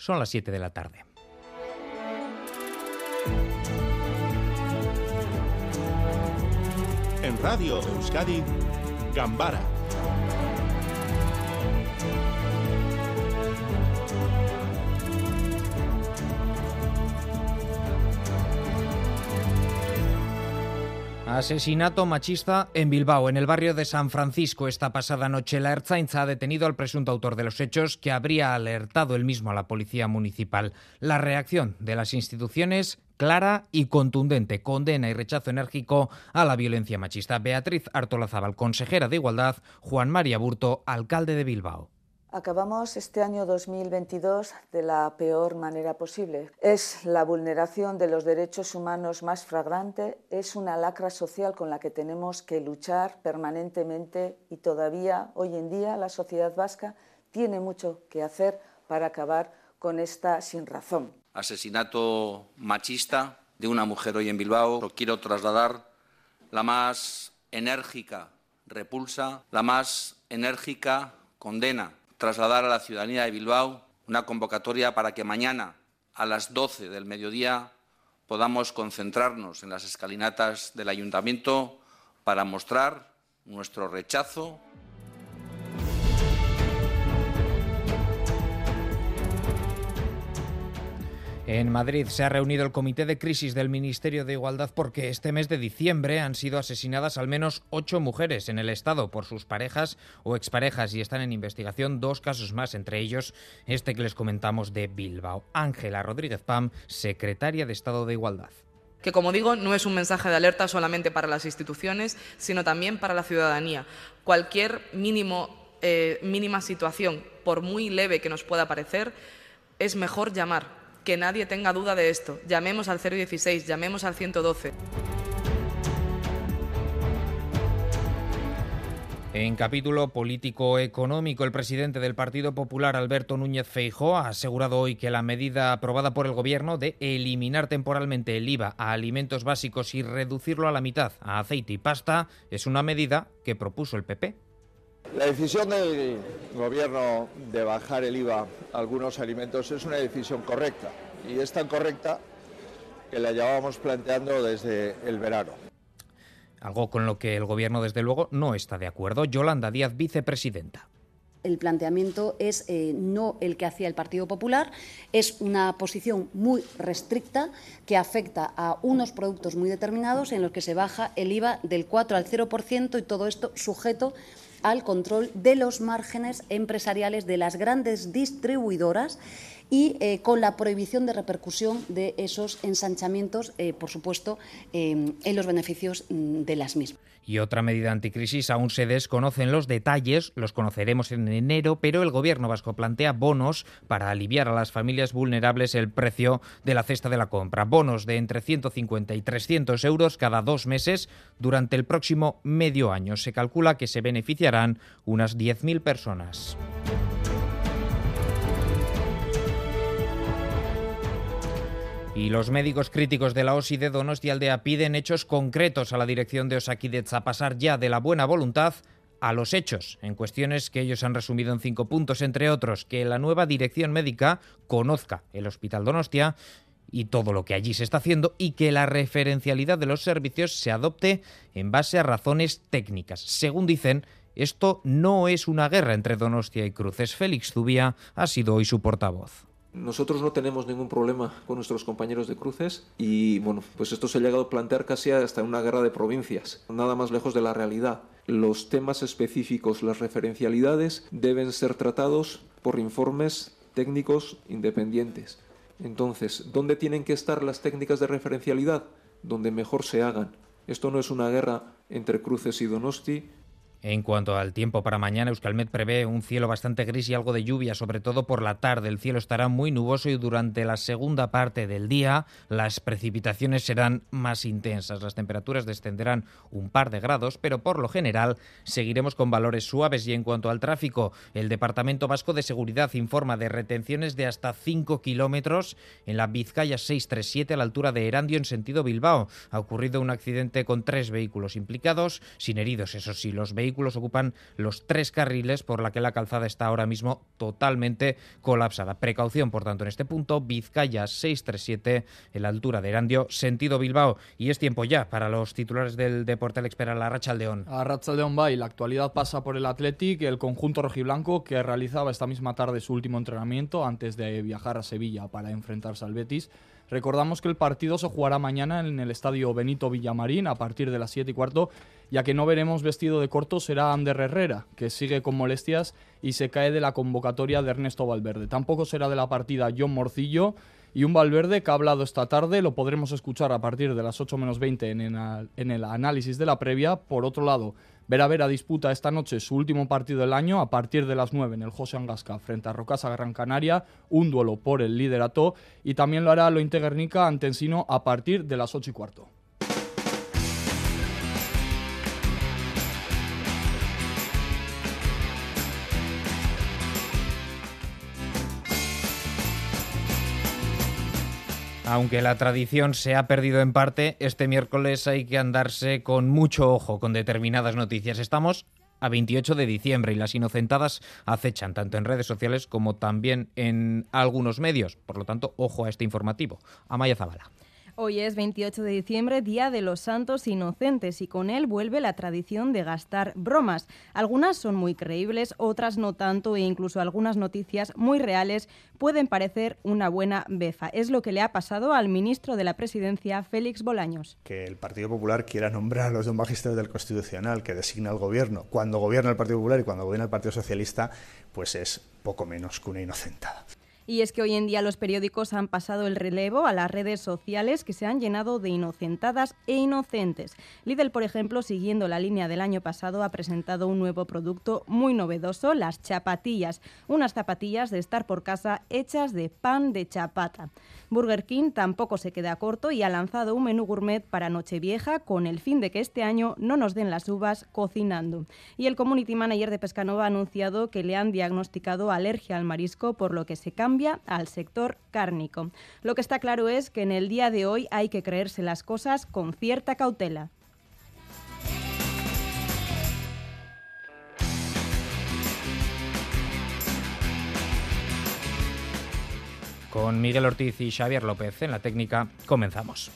Son las 7 de la tarde. En Radio Euskadi, Gambara Asesinato machista en Bilbao, en el barrio de San Francisco. Esta pasada noche la Ertzaintza ha detenido al presunto autor de los hechos que habría alertado él mismo a la policía municipal. La reacción de las instituciones clara y contundente, condena y rechazo enérgico a la violencia machista. Beatriz Artolazábal, consejera de Igualdad, Juan María Burto, alcalde de Bilbao. Acabamos este año 2022 de la peor manera posible. Es la vulneración de los derechos humanos más flagrante, es una lacra social con la que tenemos que luchar permanentemente y todavía hoy en día la sociedad vasca tiene mucho que hacer para acabar con esta sin razón. Asesinato machista de una mujer hoy en Bilbao. Quiero trasladar la más enérgica repulsa, la más enérgica condena trasladar a la ciudadanía de Bilbao una convocatoria para que mañana a las 12 del mediodía podamos concentrarnos en las escalinatas del ayuntamiento para mostrar nuestro rechazo En Madrid se ha reunido el Comité de Crisis del Ministerio de Igualdad porque este mes de diciembre han sido asesinadas al menos ocho mujeres en el Estado por sus parejas o exparejas y están en investigación dos casos más, entre ellos este que les comentamos de Bilbao. Ángela Rodríguez Pam, secretaria de Estado de Igualdad que como digo no es un mensaje de alerta solamente para las instituciones, sino también para la ciudadanía. Cualquier mínimo, eh, mínima situación, por muy leve que nos pueda parecer, es mejor llamar que nadie tenga duda de esto. Llamemos al 016, llamemos al 112. En capítulo político-económico, el presidente del Partido Popular, Alberto Núñez Feijóo, ha asegurado hoy que la medida aprobada por el Gobierno de eliminar temporalmente el IVA a alimentos básicos y reducirlo a la mitad a aceite y pasta es una medida que propuso el PP. La decisión del Gobierno de bajar el IVA a algunos alimentos es una decisión correcta y es tan correcta que la llevábamos planteando desde el verano. Algo con lo que el Gobierno, desde luego, no está de acuerdo. Yolanda Díaz, vicepresidenta el planteamiento es eh, no el que hacía el Partido Popular, es una posición muy restricta que afecta a unos productos muy determinados en los que se baja el IVA del 4 al 0% y todo esto sujeto al control de los márgenes empresariales de las grandes distribuidoras y eh, con la prohibición de repercusión de esos ensanchamientos, eh, por supuesto, en los beneficios mm, de las mismas. Y otra medida anticrisis aún se desconocen los detalles, los conoceremos en enero, pero el gobierno vasco plantea bonos para aliviar a las familias vulnerables el precio de la cesta de la compra. Bonos de entre 150 y 300 euros cada dos meses durante el próximo medio año. Se calcula que se beneficiarán unas 10.000 personas. Y los médicos críticos de la OSI de Donostialdea piden hechos concretos a la dirección de Osakidecha, a pasar ya de la buena voluntad a los hechos, en cuestiones que ellos han resumido en cinco puntos, entre otros, que la nueva dirección médica conozca el Hospital Donostia y todo lo que allí se está haciendo y que la referencialidad de los servicios se adopte en base a razones técnicas. Según dicen, esto no es una guerra entre Donostia y Cruces. Félix Zubía ha sido hoy su portavoz. Nosotros no tenemos ningún problema con nuestros compañeros de cruces y bueno, pues esto se ha llegado a plantear casi hasta una guerra de provincias, nada más lejos de la realidad. Los temas específicos, las referencialidades deben ser tratados por informes técnicos independientes. Entonces, ¿dónde tienen que estar las técnicas de referencialidad? Donde mejor se hagan. Esto no es una guerra entre cruces y Donosti, en cuanto al tiempo para mañana, Euskalmet prevé un cielo bastante gris y algo de lluvia, sobre todo por la tarde. El cielo estará muy nuboso y durante la segunda parte del día las precipitaciones serán más intensas. Las temperaturas descenderán un par de grados, pero por lo general seguiremos con valores suaves. Y en cuanto al tráfico, el Departamento Vasco de Seguridad informa de retenciones de hasta 5 kilómetros en la Vizcaya 637 a la altura de Erandio en sentido Bilbao. Ha ocurrido un accidente con tres vehículos implicados, sin heridos, eso sí, los vehículos vehículos ocupan los tres carriles por la que la calzada está ahora mismo totalmente colapsada. Precaución, por tanto, en este punto, Vizcaya 637, en la altura de Erandio, sentido Bilbao. Y es tiempo ya para los titulares del Deporte espera la Racha Aldeón. A Racha Aldeón va y la actualidad pasa por el Athletic, el conjunto rojiblanco que realizaba esta misma tarde su último entrenamiento antes de viajar a Sevilla para enfrentarse al Betis. Recordamos que el partido se jugará mañana en el estadio Benito Villamarín a partir de las 7 y cuarto, ya que no veremos vestido de corto será Ander Herrera, que sigue con molestias y se cae de la convocatoria de Ernesto Valverde. Tampoco será de la partida John Morcillo y un Valverde que ha hablado esta tarde, lo podremos escuchar a partir de las 8 menos 20 en el análisis de la previa. Por otro lado, Vera Vera disputa esta noche su último partido del año a partir de las 9 en el José Angasca frente a Rocasa Gran Canaria, un duelo por el liderato y también lo hará lo Guernica ante Ensino a partir de las 8 y cuarto. Aunque la tradición se ha perdido en parte, este miércoles hay que andarse con mucho ojo con determinadas noticias. Estamos a 28 de diciembre y las inocentadas acechan tanto en redes sociales como también en algunos medios. Por lo tanto, ojo a este informativo. Amaya Zabala. Hoy es 28 de diciembre, Día de los Santos Inocentes, y con él vuelve la tradición de gastar bromas. Algunas son muy creíbles, otras no tanto, e incluso algunas noticias muy reales pueden parecer una buena befa. Es lo que le ha pasado al ministro de la Presidencia, Félix Bolaños. Que el Partido Popular quiera nombrar a los dos magistrados del Constitucional que designa el gobierno, cuando gobierna el Partido Popular y cuando gobierna el Partido Socialista, pues es poco menos que una inocentada. Y es que hoy en día los periódicos han pasado el relevo a las redes sociales que se han llenado de inocentadas e inocentes. Lidl, por ejemplo, siguiendo la línea del año pasado, ha presentado un nuevo producto muy novedoso, las chapatillas, unas zapatillas de estar por casa hechas de pan de chapata. Burger King tampoco se queda corto y ha lanzado un menú gourmet para Nochevieja con el fin de que este año no nos den las uvas cocinando. Y el community manager de Pescanova ha anunciado que le han diagnosticado alergia al marisco, por lo que se cambia al sector cárnico. Lo que está claro es que en el día de hoy hay que creerse las cosas con cierta cautela. Con Miguel Ortiz y Xavier López en la técnica, comenzamos.